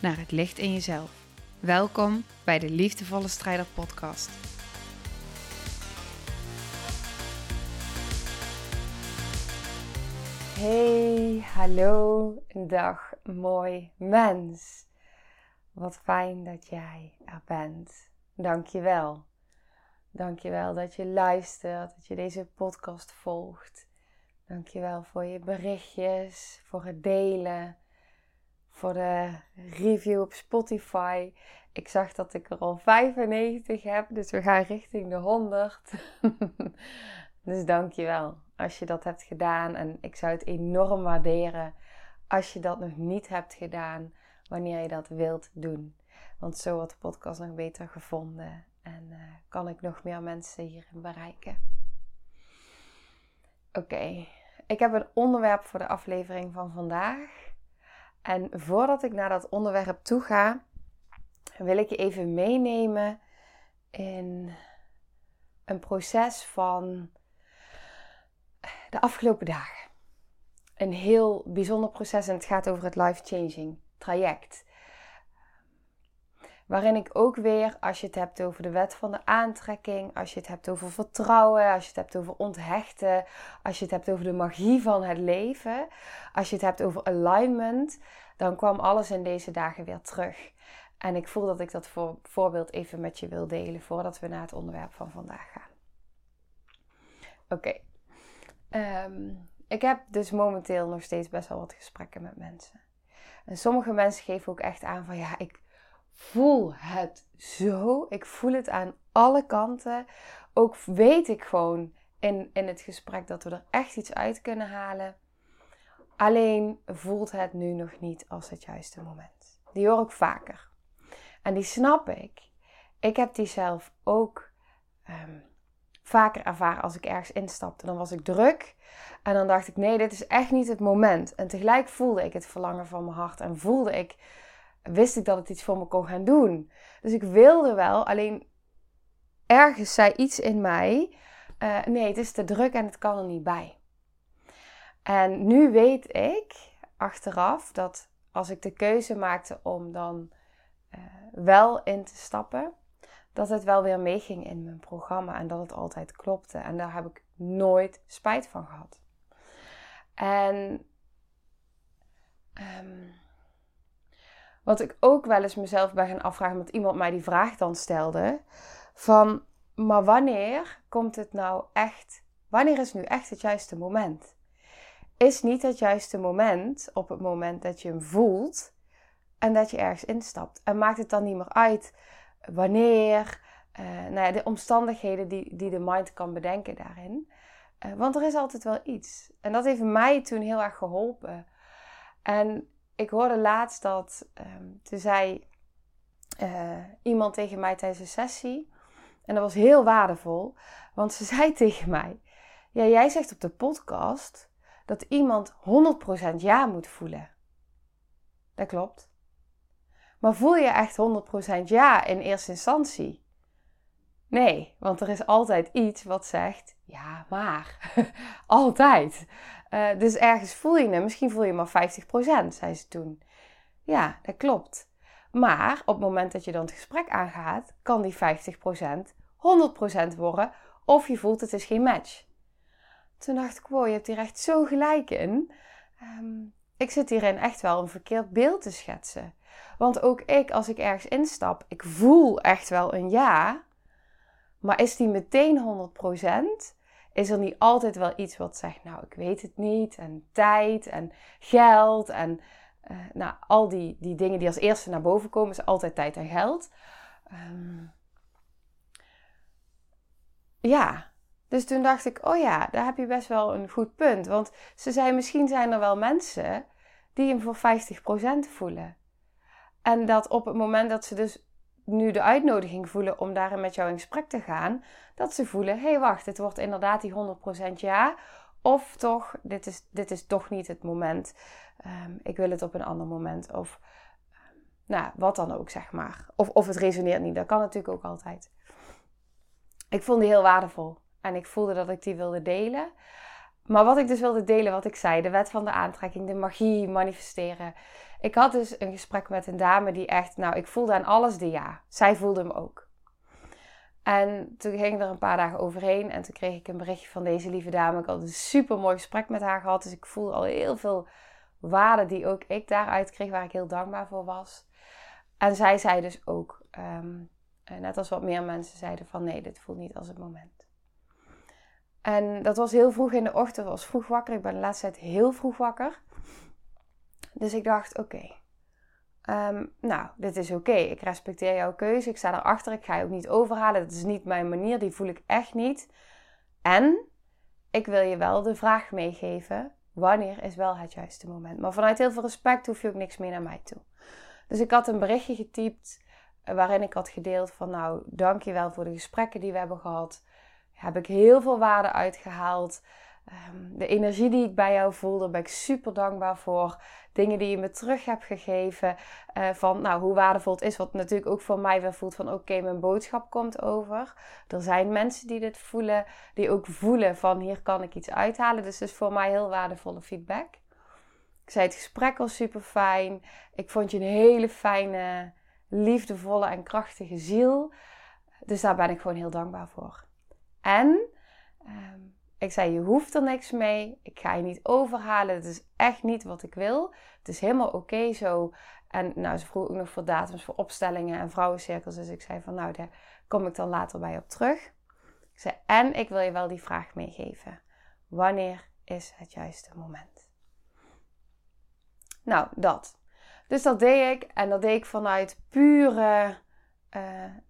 naar het licht in jezelf. Welkom bij de Liefdevolle Strijder Podcast. Hey, hallo, dag, mooi mens. Wat fijn dat jij er bent. Dank je wel. Dank je wel dat je luistert, dat je deze podcast volgt. Dank je wel voor je berichtjes, voor het delen, voor de review op Spotify. Ik zag dat ik er al 95 heb, dus we gaan richting de 100. dus dank je wel als je dat hebt gedaan. En ik zou het enorm waarderen als je dat nog niet hebt gedaan, wanneer je dat wilt doen. Want zo wordt de podcast nog beter gevonden en uh, kan ik nog meer mensen hierin bereiken. Oké, ik heb een onderwerp voor de aflevering van vandaag. En voordat ik naar dat onderwerp toe ga, wil ik je even meenemen in een proces van de afgelopen dagen. Een heel bijzonder proces en het gaat over het life-changing traject. Waarin ik ook weer, als je het hebt over de wet van de aantrekking, als je het hebt over vertrouwen, als je het hebt over onthechten, als je het hebt over de magie van het leven, als je het hebt over alignment, dan kwam alles in deze dagen weer terug. En ik voel dat ik dat voor, voorbeeld even met je wil delen voordat we naar het onderwerp van vandaag gaan. Oké. Ehm, ik heb dus momenteel nog steeds best wel wat gesprekken met mensen. En sommige mensen geven ook echt aan van ja, ik voel het zo. Ik voel het aan alle kanten. Ook weet ik gewoon in, in het gesprek dat we er echt iets uit kunnen halen. Alleen voelt het nu nog niet als het juiste moment. Die hoor ik vaker. En die snap ik. Ik heb die zelf ook ehm, vaker ervaren als ik ergens instapte. Dan was ik druk en dan dacht ik: nee, dit is echt niet het moment. En tegelijk voelde ik het verlangen van mijn hart en voelde ik wist ik dat het iets voor me kon gaan doen. Dus ik wilde wel, alleen ergens zei iets in mij: uh, nee, het is te druk en het kan er niet bij. En nu weet ik achteraf dat als ik de keuze maakte om dan uh, wel in te stappen, dat het wel weer meeging in mijn programma en dat het altijd klopte. En daar heb ik nooit spijt van gehad. En um, wat ik ook wel eens mezelf bij gaan afvragen, omdat iemand mij die vraag dan stelde: van, maar wanneer komt het nou echt? Wanneer is nu echt het juiste moment? Is niet het juiste moment op het moment dat je hem voelt en dat je ergens instapt. En maakt het dan niet meer uit wanneer, uh, nou ja, de omstandigheden die, die de mind kan bedenken daarin. Uh, want er is altijd wel iets. En dat heeft mij toen heel erg geholpen. En ik hoorde laatst dat, um, toen zei uh, iemand tegen mij tijdens een sessie, en dat was heel waardevol, want ze zei tegen mij, ja, jij zegt op de podcast dat iemand 100% ja moet voelen. Dat klopt. Maar voel je echt 100% ja in eerste instantie? Nee, want er is altijd iets wat zegt ja, maar. altijd. Uh, dus ergens voel je hem, misschien voel je maar 50%, zei ze toen. Ja, dat klopt. Maar op het moment dat je dan het gesprek aangaat, kan die 50% 100% worden of je voelt het is geen match. Toen dacht ik, wow, je hebt hier echt zo gelijk in. Um, ik zit hierin echt wel een verkeerd beeld te schetsen. Want ook ik, als ik ergens instap, ik voel echt wel een ja. Maar is die meteen 100%? Is er niet altijd wel iets wat zegt, nou, ik weet het niet, en tijd en geld en uh, nou, al die, die dingen die als eerste naar boven komen, is altijd tijd en geld. Um, ja, dus toen dacht ik, oh ja, daar heb je best wel een goed punt. Want ze zei, misschien zijn er wel mensen die hem voor 50% voelen. En dat op het moment dat ze dus nu de uitnodiging voelen om daarin met jou in gesprek te gaan, dat ze voelen: hé, hey, wacht, het wordt inderdaad die 100% ja. Of toch, dit is, dit is toch niet het moment. Ehm, ik wil het op een ander moment. Of ehm, nou, wat dan ook, zeg maar. Of, of het resoneert niet. Dat kan natuurlijk ook altijd. Ik vond die heel waardevol. En ik voelde dat ik die wilde delen. Maar wat ik dus wilde delen, wat ik zei, de wet van de aantrekking, de magie, manifesteren. Ik had dus een gesprek met een dame die echt, nou, ik voelde aan alles de ja. Zij voelde hem ook. En toen ging er een paar dagen overheen en toen kreeg ik een berichtje van deze lieve dame. Ik had een super mooi gesprek met haar gehad, dus ik voelde al heel veel waarde die ook ik daaruit kreeg, waar ik heel dankbaar voor was. En zij zei dus ook, ehm, net als wat meer mensen zeiden van nee, dit voelt niet als het moment. En dat was heel vroeg in de ochtend, was vroeg wakker. Ik ben de laatste tijd heel vroeg wakker. Dus ik dacht, oké, ehm, nou, dit is oké. Ik respecteer jouw keuze. Ik sta erachter. Ik ga je ook niet overhalen. Dat is niet mijn manier. Die voel ik echt niet. En ik wil je wel de vraag meegeven. Wanneer is wel het juiste moment? Maar vanuit heel veel respect hoef je ook niks meer naar mij toe. Dus ik had een berichtje getypt eh, waarin ik had gedeeld van nou, dankjewel voor de gesprekken die we hebben gehad heb ik heel veel waarde uitgehaald. Ehm, de energie die ik bij jou voel, daar ben ik super dankbaar voor. Dingen die je me terug hebt gegeven. Uh, van nou, hoe waardevol het is. Wat natuurlijk ook voor mij weer voelt van oké, mijn boodschap komt over. Er zijn mensen die dit voelen. Die ook voelen van hier kan ik iets uithalen. Dus het is voor mij heel waardevolle feedback. Ik zei het gesprek was super fijn. Ik vond je een hele fijne, liefdevolle en krachtige ziel. Dus daar ben ik gewoon heel dankbaar voor. En ehm, ik zei, je hoeft er niks mee. Ik ga je niet overhalen. Het is echt niet wat ik wil. Het is helemaal oké zo. En nou, ze vroeg ook nog voor datums voor opstellingen en vrouwencirkels. Dus ik zei van, nou, daar kom ik dan later bij op terug. Ik zei, en ik wil je wel die vraag meegeven. Wanneer is het juiste moment? Nou, dat. Dus dat deed ik. En dat deed ik vanuit pure uh,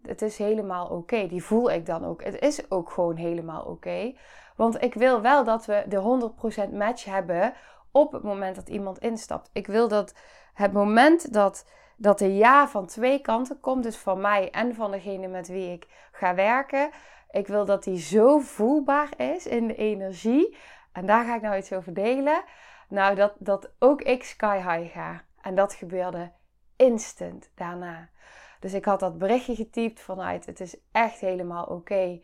het is helemaal oké. Die voel ik dan ook. Het is ook gewoon helemaal oké. Want ik wil wel dat we de 100% match hebben op het moment dat iemand instapt. Ik wil dat het moment dat, dat de ja van twee kanten komt, dus van mij en van degene met wie ik ga werken. Ik wil dat die zo voelbaar is in de energie. En daar ga ik nou iets over delen. Nou, dat, dat ook ik sky high ga. En dat gebeurde instant daarna. Dus ik had dat berichtje getypt vanuit het is echt helemaal oké.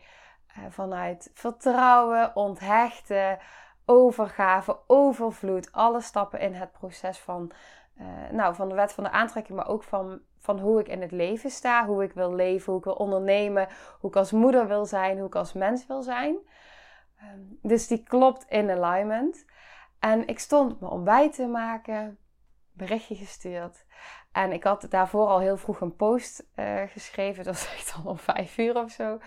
Eh, vanuit vertrouwen, onthechten, overgave, overvloed. Alle stappen in het proces van, uh, nou, van de wet van de aantrekking, maar ook van, van hoe ik in het leven sta. Hoe ik wil leven, hoe ik wil ondernemen. Hoe ik als moeder wil zijn, hoe ik als mens wil zijn. Ehm, dus die klopt in alignment. En ik stond mijn ontbijt te maken, berichtje gestuurd. En ik had daarvoor al heel vroeg een post uh, geschreven. Dat was echt al om vijf uur of zo.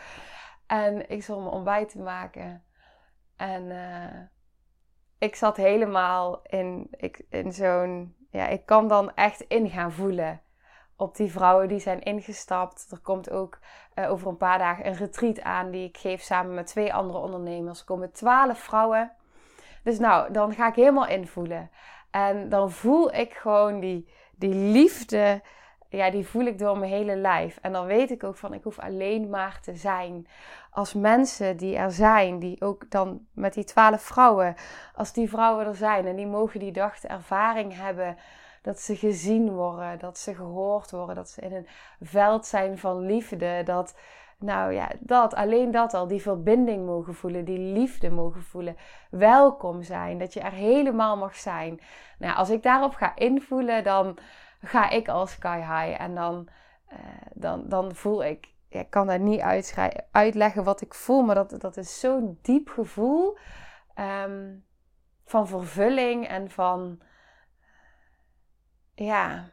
En ik zat mijn ontbijt te maken. En uh, ik zat helemaal in, ik, in zo'n... Ja, ik kan dan echt in gaan voelen op die vrouwen die zijn ingestapt. Er komt ook uh, over een paar dagen een retreat aan die ik geef samen met twee andere ondernemers. Er komen twaalf vrouwen. Dus nou, dan ga ik helemaal invoelen. En dan voel ik gewoon die, die liefde, ja, die voel ik door mijn hele lijf. En dan weet ik ook van, ik hoef alleen maar te zijn. Als mensen die er zijn, die ook dan met die twaalf vrouwen, als die vrouwen er zijn en die mogen die dag de ervaring hebben dat ze gezien worden, dat ze gehoord worden, dat ze in een veld zijn van liefde, dat nou ja, dat, alleen dat al, die verbinding mogen voelen, die liefde mogen voelen, welkom zijn, dat je er helemaal mag zijn. Nou, als ik daarop ga invoelen, dan ga ik al sky high en dan, uh, dan, dan voel ik, ik kan daar niet uitleggen wat ik voel, maar dat, dat is zo'n diep gevoel um, van vervulling en van, ja,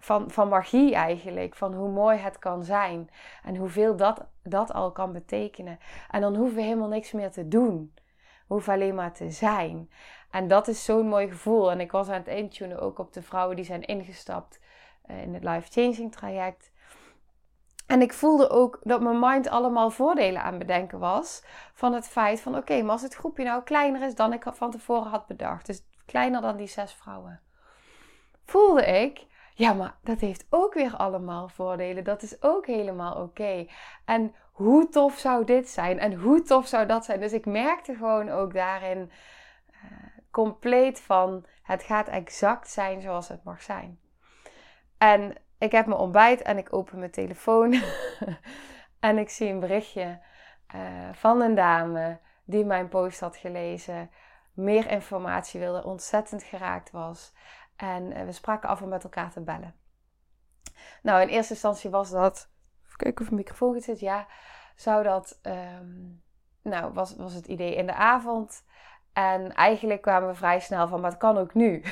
van, van magie eigenlijk. Van hoe mooi het kan zijn. En hoeveel dat, dat al kan betekenen. En dan hoeven we helemaal niks meer te doen. We hoeven alleen maar te zijn. En dat is zo'n mooi gevoel. En ik was aan het intunen ook op de vrouwen die zijn ingestapt uh, in het life changing traject. En ik voelde ook dat mijn mind allemaal voordelen aan bedenken was. Van het feit van oké, maar als het groepje nou kleiner is dan ik van tevoren had bedacht. Dus kleiner dan die zes vrouwen. Voelde ik Ja, maar dat heeft ook weer allemaal voordelen. Dat is ook helemaal oké. En hoe tof zou dit zijn? En hoe tof zou dat zijn? Dus ik merkte gewoon ook daarin uh, compleet van het gaat exact zijn zoals het mag zijn. En ik heb mijn ontbijt en ik open mijn telefoon. en ik zie een berichtje uh, van een dame die mijn post had gelezen. Meer informatie wilde, ontzettend geraakt was. En uh, we spraken af om met elkaar te bellen. Nou, in eerste instantie was dat. Even kijken of de microfoon goed zit. Ja, zou dat. Um, nou, was, was het idee in de avond. En eigenlijk kwamen we vrij snel van, maar het kan ook nu.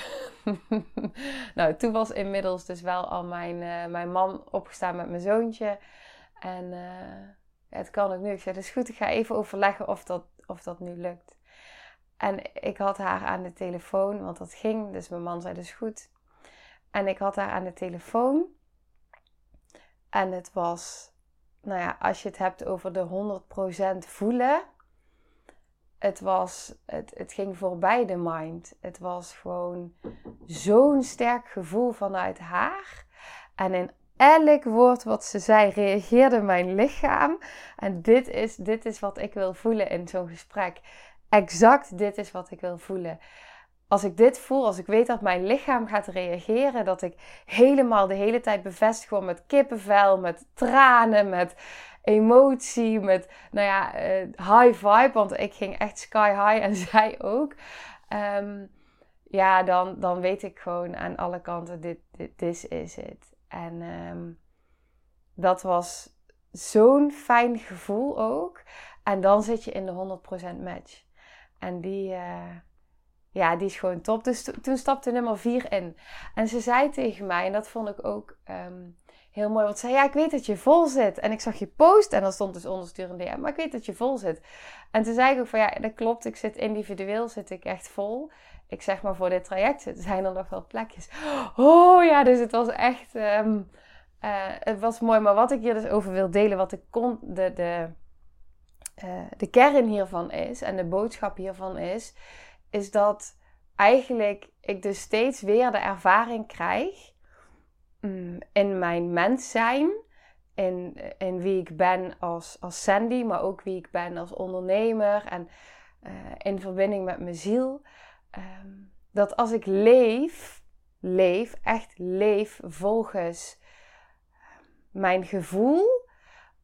nou, toen was inmiddels dus wel al mijn, uh, mijn man opgestaan met mijn zoontje. En ja, het kan ook nu. Ik zei, dat is goed, ik ga even overleggen of dat, of dat nu lukt. En ik had haar aan de telefoon, want dat ging. Dus mijn man zei, dus goed. En ik had haar aan de telefoon. En het was, nou ja, als je het hebt over de 100% voelen het was, het, het ging voorbij de mind. Het was gewoon zo'n sterk gevoel vanuit haar. En in elk woord wat ze zei, reageerde mijn lichaam. En dit is, dit is wat ik wil voelen in zo'n gesprek. Exact dit is wat ik wil voelen. Als ik dit voel, als ik weet dat mijn lichaam gaat reageren, dat ik helemaal de hele tijd bevestig word met kippenvel, met tranen, met emotie, met nou ja, uh, high vibe. Want ik ging echt sky high en zij ook. Ehm, ja, dan, dan weet ik gewoon aan alle kanten, dit, dit this is it. En ehm, dat was zo'n fijn gevoel ook. En dan zit je in de 100% match. En die, uh, ja, die is gewoon top. Dus toen stapte nummer 4 in. En ze zei tegen mij, en dat vond ik ook um, heel mooi. Want ze zei, ja, ik weet dat je vol zit. En ik zag je post en dan stond dus ondersturende DM. Maar ik weet dat je vol zit. En toen zei ik ook van, ja, dat klopt. Ik zit individueel, zit ik echt vol. Ik zeg maar, voor dit traject zijn er nog wel plekjes. Oh ja, dus het was echt... Um, uh, het was mooi. Maar wat ik hier dus over wil delen, wat de, kon, de, de, uh, de kern hiervan is... en de boodschap hiervan is... is dat eigenlijk ik dus steeds weer de ervaring krijg Mm, in mijn mens zijn. In, in wie ik ben als, als Sandy, maar ook wie ik ben als ondernemer. En uh, in verbinding met mijn ziel. Um, dat als ik leef, leef, echt leef volgens mijn gevoel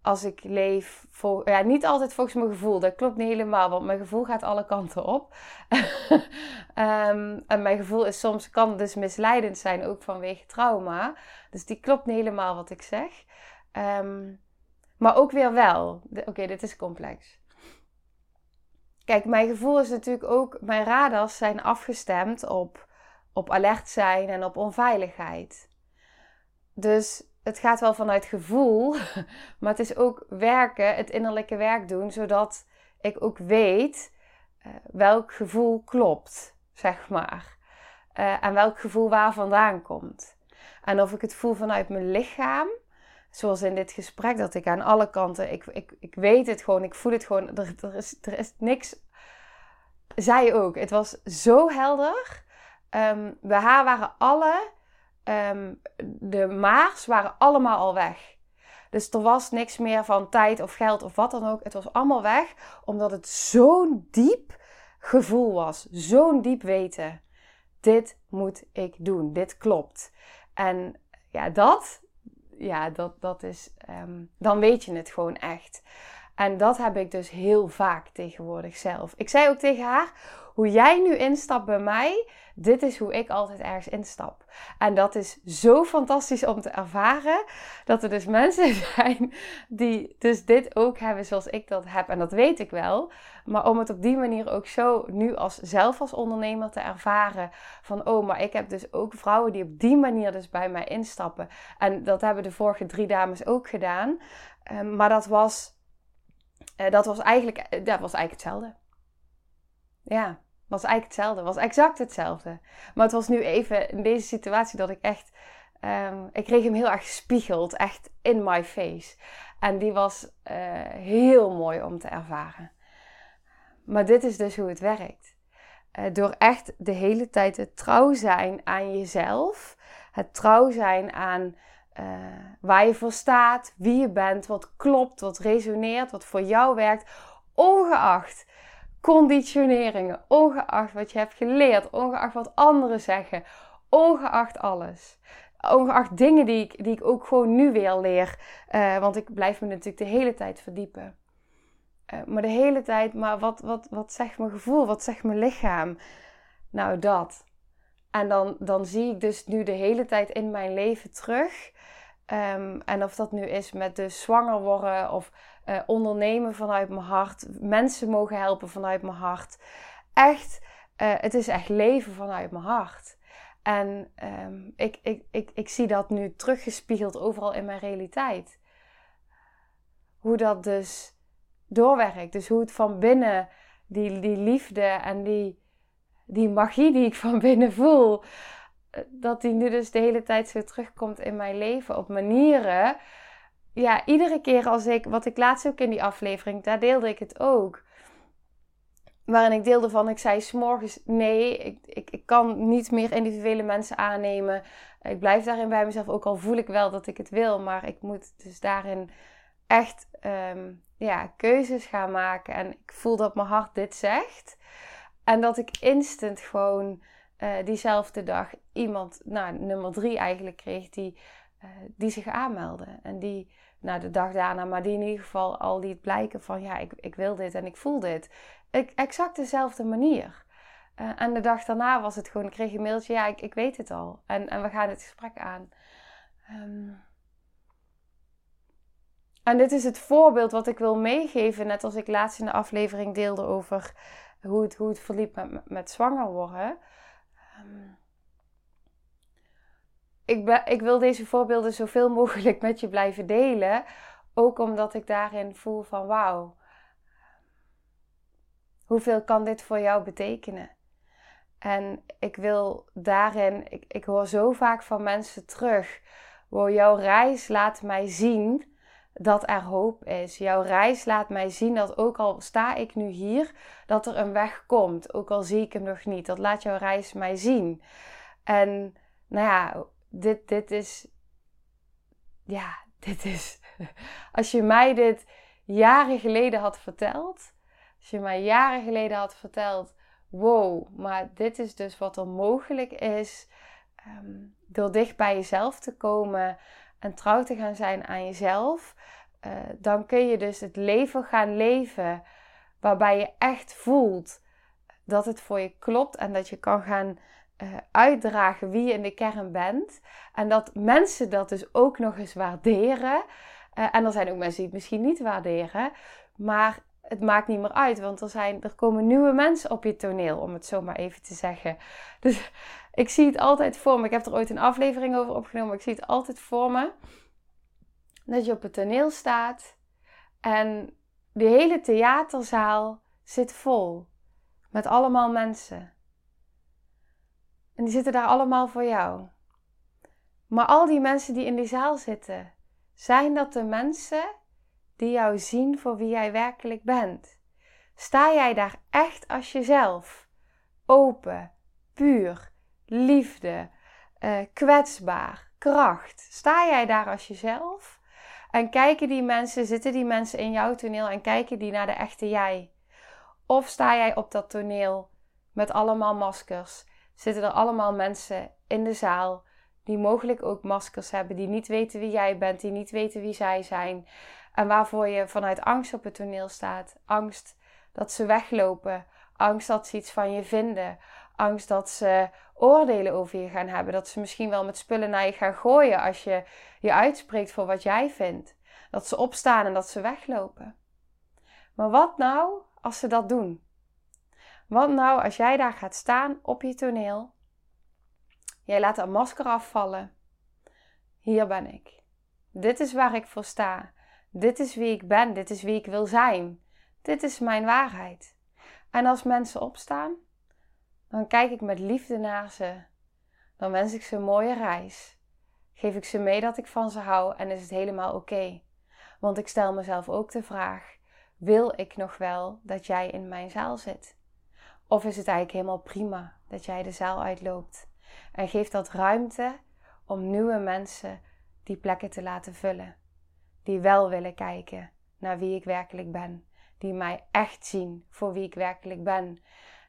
als ik leef, vol, ja, niet altijd volgens mijn gevoel. Dat klopt niet helemaal, want mijn gevoel gaat alle kanten op. um, en mijn gevoel is soms, kan dus misleidend zijn, ook vanwege trauma. Dus die klopt niet helemaal wat ik zeg. Um, maar ook weer wel. Oké, dit is complex. Kijk, mijn gevoel is natuurlijk ook, mijn radars zijn afgestemd op, op alert zijn en op onveiligheid. Dus het gaat wel vanuit gevoel, maar het is ook werken, het innerlijke werk doen, zodat ik ook weet uh, welk gevoel klopt, zeg maar. Uh, en welk gevoel waar vandaan komt. En of ik het voel vanuit mijn lichaam, zoals in dit gesprek, dat ik aan alle kanten, ik, ik, ik weet het gewoon, ik voel het gewoon, er, er, is, er is niks. Zij ook, het was zo helder. Um, bij haar waren alle um, de maars waren allemaal al weg. Dus er was niks meer van tijd of geld of wat dan ook. Het was allemaal weg, omdat het zo'n diep gevoel was. Zo'n diep weten. Dit moet ik doen. Dit klopt. En ja, dat, ja, dat, dat is, um, dan weet je het gewoon echt. En dat heb ik dus heel vaak tegenwoordig zelf. Ik zei ook tegen haar: hoe jij nu instapt bij mij, dit is hoe ik altijd ergens instap. En dat is zo fantastisch om te ervaren. Dat er dus mensen zijn die dus dit ook hebben zoals ik dat heb. En dat weet ik wel. Maar om het op die manier ook zo nu als zelf als ondernemer te ervaren. Van oh, maar ik heb dus ook vrouwen die op die manier dus bij mij instappen. En dat hebben de vorige drie dames ook gedaan. Um, maar dat was uh, dat was eigenlijk, uh, dat was eigenlijk hetzelfde. Ja, was eigenlijk hetzelfde. Was exact hetzelfde. Maar het was nu even in deze situatie dat ik echt... Um, ik kreeg hem heel erg gespiegeld. Echt in my face. En die was uh, heel mooi om te ervaren. Maar dit is dus hoe het werkt. door echt de hele tijd het trouw zijn aan jezelf Het trouw zijn aan uh, waar je voor staat, wie je bent, wat klopt, wat resoneert, wat voor jou werkt, ongeacht conditioneringen, ongeacht wat je hebt geleerd, ongeacht wat anderen zeggen, ongeacht alles. Ongeacht dingen die ik, die ik ook gewoon nu weer leer. Uh, want ik blijf me natuurlijk de hele tijd verdiepen. Uh, maar de hele tijd, maar wat, wat, wat zegt mijn gevoel? Wat zegt mijn lichaam? Nou, dat. En dan, dan zie ik dus nu de hele tijd in mijn leven terug. Um, en of dat nu is met de zwanger worden of uh, ondernemen vanuit mijn hart, mensen mogen helpen vanuit mijn hart. Echt, uh, het is echt leven vanuit mijn hart. En um, ik, ik, ik, ik zie dat nu teruggespiegeld overal in mijn realiteit. Hoe dat dus doorwerkt. Dus hoe het van binnen, die, die liefde en die, die magie die ik van binnen voel, eh, dat die nu dus de hele tijd zo terugkomt in mijn leven op manieren. Ja, iedere keer als ik, wat ik laatst ook in die aflevering, daar deelde ik het ook. Waarin ik deelde van, ik zei s'morgens nee, ik, ik, ik kan niet meer individuele mensen aannemen. Ik blijf daarin bij mezelf, ook al voel ik wel dat ik het wil. Maar ik moet dus daarin echt um, ja, keuzes gaan maken. En ik voel dat mijn hart dit zegt. En dat ik instant gewoon uh, diezelfde dag iemand, nou nummer drie eigenlijk kreeg, die, uh, die zich aanmeldde. En die, nou de dag daarna, maar die in ieder geval al liet blijken van ja, ik, ik wil dit en ik voel dit. Ik, exact dezelfde manier. Uh, en de dag daarna was het gewoon, ik kreeg een mailtje, ja, ik, ik weet het al. En, en we gaan het gesprek aan. Um, en dit is het voorbeeld wat ik wil meegeven, net als ik laatst in de aflevering deelde over hoe het, hoe het verliep met, met zwanger worden. Um, ik, ik wil deze voorbeelden zoveel mogelijk met je blijven delen. Ook omdat ik daarin voel van wauw, hoeveel kan dit voor jou betekenen? En ik wil daarin, ik, ik hoor zo vaak van mensen terug, jouw reis laat mij zien dat er hoop is. Jouw reis laat mij zien dat ook al sta ik nu hier, dat er een weg komt. Ook al zie ik hem nog niet. Dat laat jouw reis mij zien. En nou ja, dit, dit is. Ja, dit is. Als je mij dit jaren geleden had verteld. Als je mij jaren geleden had verteld. Wow, maar dit is dus wat er mogelijk is. Um, door dicht bij jezelf te komen en trouw te gaan zijn aan jezelf, uh, dan kun je dus het leven gaan leven waarbij je echt voelt dat het voor je klopt en dat je kan gaan uh, uitdragen wie je in de kern bent. En dat mensen dat dus ook nog eens waarderen. Uh, en er zijn ook mensen die het misschien niet waarderen, maar het maakt niet meer uit, want er, zijn, er komen nieuwe mensen op je toneel, om het zo maar even te zeggen. Dus ik zie het altijd voor me. Ik heb er ooit een aflevering over opgenomen. Ik zie het altijd voor me. Dat je op het toneel staat en de hele theaterzaal zit vol. Met allemaal mensen. En die zitten daar allemaal voor jou. Maar al die mensen die in die zaal zitten, zijn dat de mensen die jou zien voor wie jij werkelijk bent? Sta jij daar echt als jezelf? Open, puur, liefde, uh, kwetsbaar, kracht. Sta jij daar als jezelf? En kijken die mensen, zitten die mensen in jouw toneel en kijken die naar de echte jij? Of sta jij op dat toneel met allemaal maskers? Zitten er allemaal mensen in de zaal die mogelijk ook maskers hebben, die niet weten wie jij bent, die niet weten wie zij zijn en waarvoor je vanuit angst op het toneel staat? Angst dat ze weglopen, angst dat ze iets van je vinden, angst dat ze oordelen over je gaan hebben. Dat ze misschien wel met spullen naar je gaan gooien als je je uitspreekt voor wat jij vindt. Dat ze opstaan en dat ze weglopen. Maar wat nou als ze dat doen? Wat nou als jij daar gaat staan op je toneel? Jij laat een masker afvallen. Hier ben ik. Dit is waar ik voor sta. Dit is wie ik ben. Dit is wie ik wil zijn. Dit is mijn waarheid. En als mensen opstaan, dan kijk ik met liefde naar ze. Dan wens ik ze een mooie reis. Geef ik ze mee dat ik van ze hou en is het helemaal oké. Want ik stel mezelf ook de vraag: wil ik nog wel dat jij in mijn zaal zit? Of is het eigenlijk helemaal prima dat jij de zaal uitloopt? En geef dat ruimte om nieuwe mensen die plekken te laten vullen. Die wel willen kijken naar wie ik werkelijk ben. Die mij echt zien voor wie ik werkelijk ben.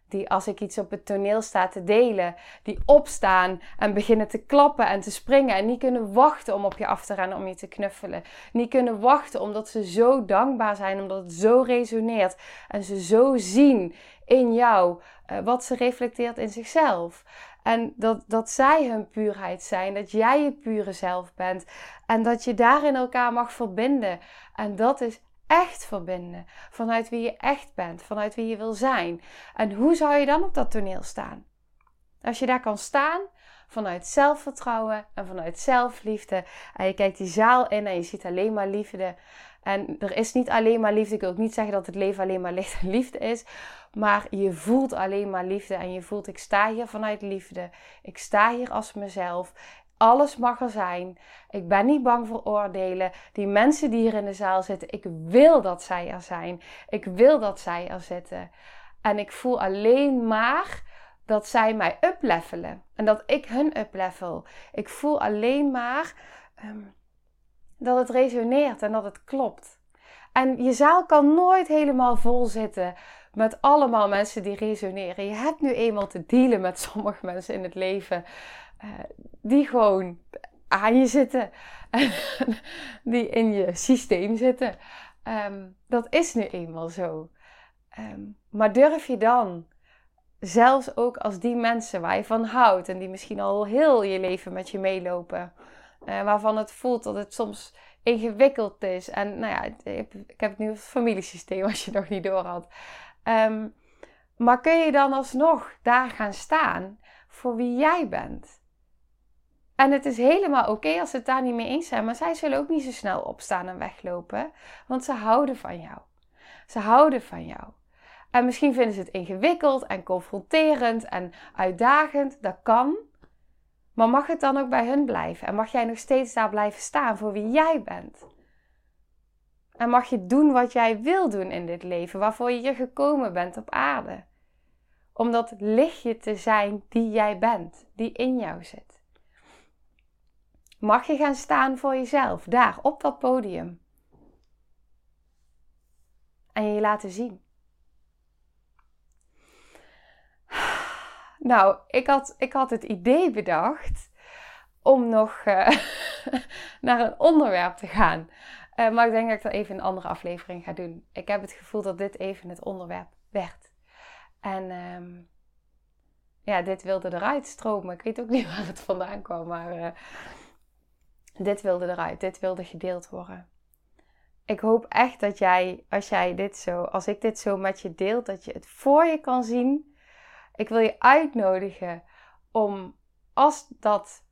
Die als ik iets op het toneel sta te delen, die opstaan en beginnen te klappen en te springen. En niet kunnen wachten om op je af te rennen, om je te knuffelen. Niet kunnen wachten omdat ze zo dankbaar zijn, omdat het zo resoneert. En ze zo zien in jou uh, wat ze reflecteert in zichzelf. En dat, dat zij hun puurheid zijn, dat jij je pure zelf bent. En dat je daarin elkaar mag verbinden. En dat is echt verbinden. Vanuit wie je echt bent, vanuit wie je wil zijn. En hoe zou je dan op dat toneel staan? Als je daar kan staan vanuit zelfvertrouwen en vanuit zelfliefde. En je kijkt die zaal in en je ziet alleen maar liefde. En er is niet alleen maar liefde. Ik wil ook niet zeggen dat het leven alleen maar licht en liefde is. Maar je voelt alleen maar liefde. En je voelt, ik sta hier vanuit liefde. Ik sta hier als mezelf. Alles mag er zijn. Ik ben niet bang voor oordelen. Die mensen die hier in de zaal zitten, ik wil dat zij er zijn. Ik wil dat zij er zitten. En ik voel alleen maar dat zij mij uplevelen. En dat ik hun uplevel. Ik voel alleen maar ehm, dat het resoneert en dat het klopt. En je zaal kan nooit helemaal vol zitten met allemaal mensen die resoneren. Je hebt nu eenmaal te dealen met sommige mensen in het leven uh, die gewoon aan je zitten. die in je systeem zitten. Ehm, dat is nu eenmaal zo. Ehm, maar durf je dan, zelfs ook als die mensen waar je van houdt en die misschien al heel je leven met je meelopen, uh, waarvan het voelt dat het soms ingewikkeld is. En nou ja, ik heb het nu het familiesysteem als je nog niet door had. Um, maar kun je dan alsnog daar gaan staan voor wie jij bent? En het is helemaal oké als ze het daar niet mee eens zijn, maar zij zullen ook niet zo snel opstaan en weglopen, want ze houden van jou. Ze houden van jou. En misschien vinden ze het ingewikkeld en confronterend en uitdagend, dat kan. Maar mag het dan ook bij hun blijven? En mag jij nog steeds daar blijven staan voor wie jij bent? En mag je doen wat jij wil doen in dit leven, waarvoor je hier gekomen bent op aarde? Om dat lichtje te zijn die jij bent, die in jou zit. Mag je gaan staan voor jezelf, daar op dat podium. En je laten zien. Nou, ik had, ik had het idee bedacht om nog uh, naar een onderwerp te gaan. Uh, maar ik denk dat ik dat even een andere aflevering ga doen. Ik heb het gevoel dat dit even het onderwerp werd. En um, ja, dit wilde eruit stromen. Ik weet ook niet waar het vandaan kwam, maar uh, dit wilde eruit. Dit wilde gedeeld worden. Ik hoop echt dat jij, als jij dit zo, als ik dit zo met je deel, dat je het voor je kan zien. Ik wil je uitnodigen om, als dat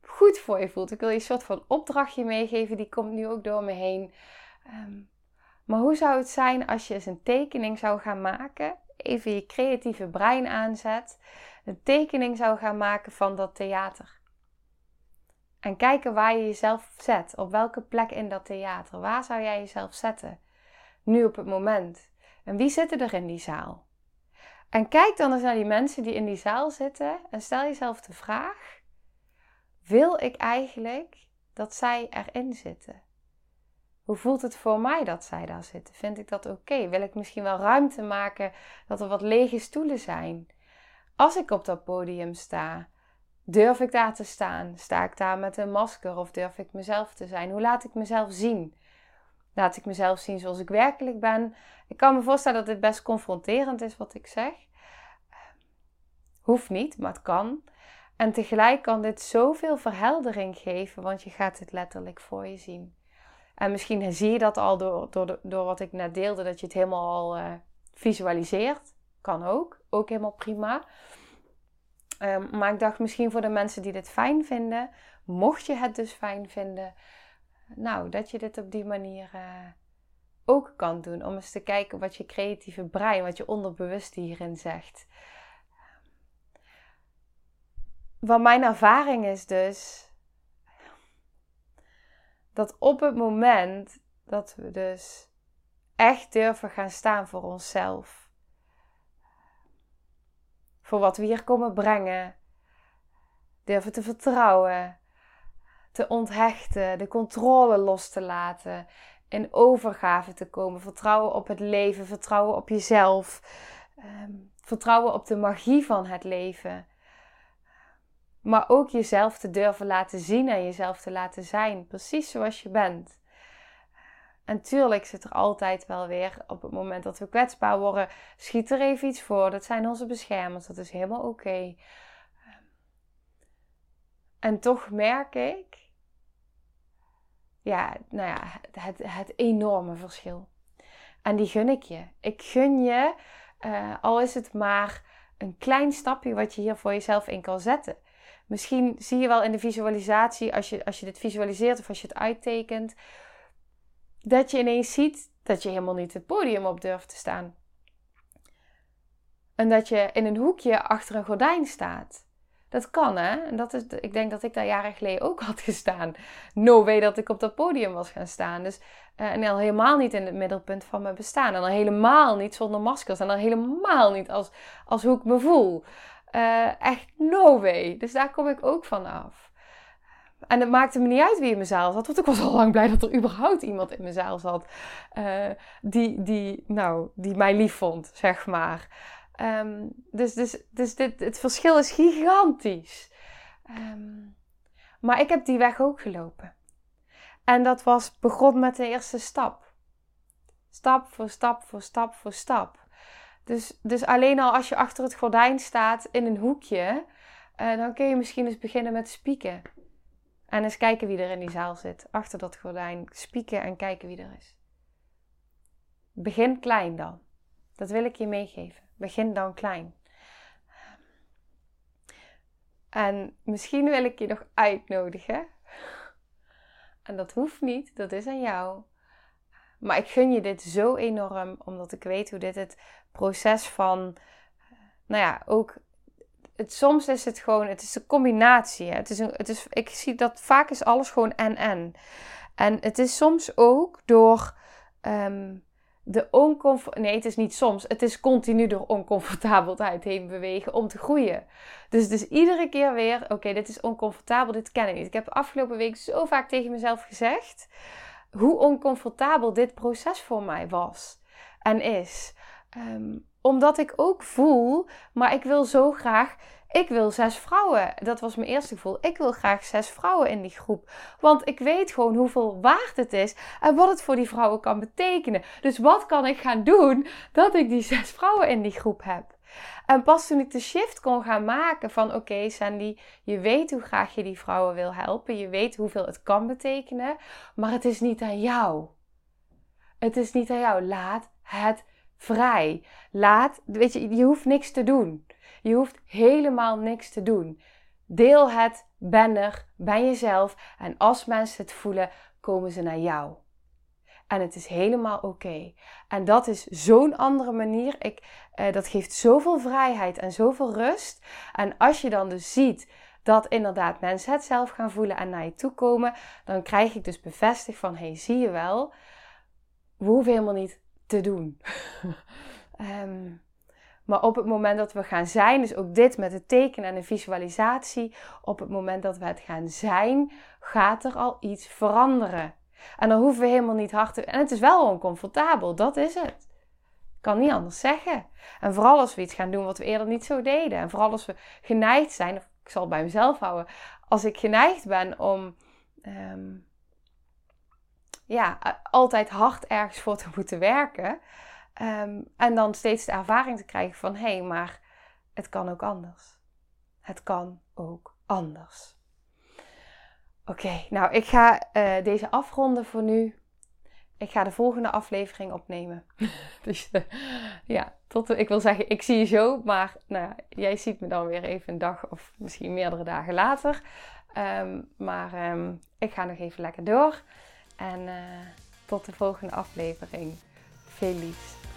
goed voor je voelt. Ik wil je een soort van opdrachtje meegeven, die komt nu ook door me heen. Ehm, maar hoe zou het zijn als je eens een tekening zou gaan maken? Even je creatieve brein aanzet. Een tekening zou gaan maken van dat theater. En kijken waar je jezelf zet. Op welke plek in dat theater. Waar zou jij jezelf zetten? Nu op het moment. En wie zitten er in die zaal? En kijk dan eens naar die mensen die in die zaal zitten. En stel jezelf de vraag: wil ik eigenlijk dat zij erin zitten? Hoe voelt het voor mij dat zij daar zitten? Vind ik dat oké? Wil ik misschien wel ruimte maken dat er wat lege stoelen zijn? Als ik op dat podium sta, durf ik daar te staan? Sta ik daar met een masker of durf ik mezelf te zijn? Hoe laat ik mezelf zien? Laat ik mezelf zien zoals ik werkelijk ben? Ik kan me voorstellen dat dit best confronterend is wat ik zeg. Hoeft niet, maar het kan. En tegelijk kan dit zoveel verheldering geven, want je gaat het letterlijk voor je zien. En misschien zie je dat al door, door, door wat ik net deelde, dat je het helemaal al uh, visualiseert. Kan ook, ook helemaal prima. Um, maar ik dacht misschien voor de mensen die dit fijn vinden, mocht je het dus fijn vinden, nou, dat je dit op die manier uh, ook kan doen. Om eens te kijken wat je creatieve brein, wat je onderbewust hierin zegt. Wat mijn ervaring is dus dat op het moment dat we dus echt durven gaan staan voor onszelf, voor wat we hier komen brengen, durven te vertrouwen, te onthechten, de controle los te laten, in overgave te komen, vertrouwen op het leven, vertrouwen op jezelf, ehm, vertrouwen op de magie van het leven. Maar ook jezelf te durven laten zien en jezelf te laten zijn, precies zoals je bent. En tuurlijk zit er altijd wel weer op het moment dat we kwetsbaar worden, schiet er even iets voor. Dat zijn onze beschermers, dat is helemaal oké. En toch merk ik, ja, nou ja, het, het enorme verschil. En die gun ik je. Ik gun je, uh, al is het maar een klein stapje wat je hier voor jezelf in kan zetten. Misschien zie je wel in de visualisatie, als je, als je dit visualiseert of als je het uittekent, dat je ineens ziet dat je helemaal niet het podium op durft te staan. En dat je in een hoekje achter een gordijn staat. Dat kan, hè? En dat is, ik denk dat ik daar jaren geleden ook had gestaan. No way dat ik op dat podium was gaan staan. Dus, uh, en al helemaal niet in het middelpunt van mijn bestaan. En al helemaal niet zonder maskers. En al helemaal niet als, als hoe ik me voel. Uh, echt no way. Dus daar kom ik ook van af. En het maakte me niet uit wie in mijn zaal zat. Want ik was al lang blij dat er überhaupt iemand in mijn zaal zat. Uh, die, die, nou, die mij lief vond, zeg maar. Um, dus dus, dus dit, het verschil is gigantisch. Um, maar ik heb die weg ook gelopen. En dat was begon met de eerste stap. Stap voor stap voor stap voor stap. Dus, dus alleen al als je achter het gordijn staat in een hoekje, uh, dan kun je misschien eens beginnen met spieken. En eens kijken wie er in die zaal zit. Achter dat gordijn spieken en kijken wie er is. Begin klein dan. Dat wil ik je meegeven. Begin dan klein. En misschien wil ik je nog uitnodigen. En dat hoeft niet, dat is aan jou. Maar ik gun je dit zo enorm, omdat ik weet hoe dit het proces van, nou ja, ook het, soms is het gewoon, het is een combinatie. Hè? Het is een, het is, ik zie dat vaak is alles gewoon en-en. En het is soms ook door um, de oncomfort... Nee, het is niet soms. Het is continu door oncomfortabelheid heen bewegen om te groeien. Dus, dus iedere keer weer, oké, dit is oncomfortabel, dit ken ik niet. Ik heb afgelopen week zo vaak tegen mezelf gezegd hoe oncomfortabel dit proces voor mij was en is. Um, omdat ik ook voel, maar ik wil zo graag. Ik wil zes vrouwen. Dat was mijn eerste gevoel. Ik wil graag zes vrouwen in die groep. Want ik weet gewoon hoeveel waard het is en wat het voor die vrouwen kan betekenen. Dus wat kan ik gaan doen dat ik die zes vrouwen in die groep heb? En pas toen ik de shift kon gaan maken van oké Sandy, je weet hoe graag je die vrouwen wil helpen. Je weet hoeveel het kan betekenen. Maar het is niet aan jou. Het is niet aan jou. Laat het vrij. Laat, weet je, je hoeft niks te doen. Je hoeft helemaal niks te doen. Deel het, ben er, ben jezelf. En als mensen het voelen, komen ze naar jou. En het is helemaal oké. En dat is zo'n andere manier. Ik, eh, dat geeft zoveel vrijheid en zoveel rust. En als je dan dus ziet dat inderdaad mensen het zelf gaan voelen en naar je toe komen, dan krijg ik dus bevestigd van: hey, zie je wel, we hoeven helemaal niet te doen. um, maar op het moment dat we gaan zijn, dus ook dit met het tekenen en de visualisatie, op het moment dat we het gaan zijn, gaat er al iets veranderen. En dan hoeven we helemaal niet hard te. En het is wel oncomfortabel, dat is het. Ik kan niet anders zeggen. En vooral als we iets gaan doen wat we eerder niet zo deden. En vooral als we geneigd zijn, of ik zal het bij mezelf houden, als ik geneigd ben om um, ja, altijd hard ergens voor te moeten werken. Um, en dan steeds de ervaring te krijgen van hé, hey, maar het kan ook anders. Het kan ook anders. Oké, nou ik ga uh, deze afronden voor nu. Ik ga de volgende aflevering opnemen. dus uh, ja, tot ik wil zeggen, ik zie je zo. Maar nou jij ziet me dan weer even een dag of misschien meerdere dagen later. Um, maar um, ik ga nog even lekker door. En uh, tot de volgende aflevering. Veel liefs